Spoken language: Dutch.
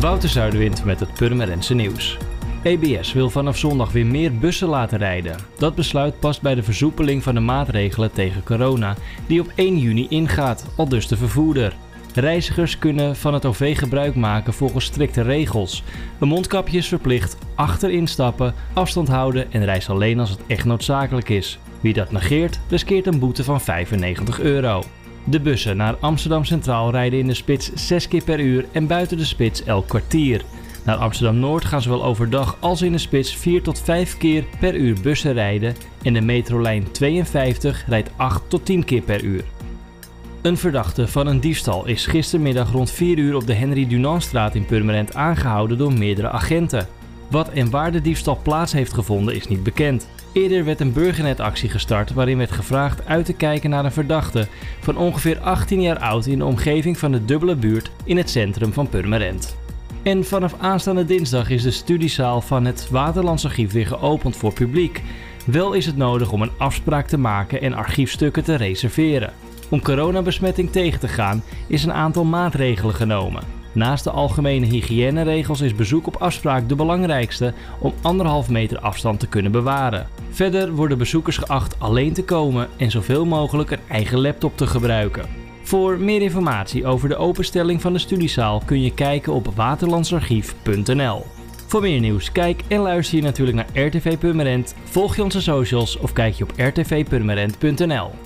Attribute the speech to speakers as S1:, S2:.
S1: Wouter Zuiderwind met het Purmerendse nieuws. EBS wil vanaf zondag weer meer bussen laten rijden. Dat besluit past bij de versoepeling van de maatregelen tegen corona, die op 1 juni ingaat, al dus de vervoerder. Reizigers kunnen van het OV gebruik maken volgens strikte regels. Een mondkapje is verplicht, achterin stappen, afstand houden en reis alleen als het echt noodzakelijk is. Wie dat negeert, riskeert een boete van 95 euro. De bussen naar Amsterdam Centraal rijden in de spits 6 keer per uur en buiten de spits elk kwartier. Naar Amsterdam Noord gaan zowel overdag als in de spits 4 tot 5 keer per uur bussen rijden en de metrolijn 52 rijdt 8 tot 10 keer per uur. Een verdachte van een diefstal is gistermiddag rond 4 uur op de Henry Dunantstraat in Purmerend aangehouden door meerdere agenten. Wat en waar de diefstal plaats heeft gevonden is niet bekend. Eerder werd een burgernetactie gestart waarin werd gevraagd uit te kijken naar een verdachte van ongeveer 18 jaar oud in de omgeving van de dubbele buurt in het centrum van Purmerend. En vanaf aanstaande dinsdag is de studiezaal van het Waterlands Archief weer geopend voor publiek. Wel is het nodig om een afspraak te maken en archiefstukken te reserveren. Om coronabesmetting tegen te gaan is een aantal maatregelen genomen. Naast de algemene hygiëneregels is bezoek op afspraak de belangrijkste om anderhalf meter afstand te kunnen bewaren. Verder worden bezoekers geacht alleen te komen en zoveel mogelijk een eigen laptop te gebruiken. Voor meer informatie over de openstelling van de studiezaal kun je kijken op waterlandsarchief.nl. Voor meer nieuws, kijk en luister je natuurlijk naar RTV Purmerend, volg je onze socials of kijk je op rtvpurmerend.nl.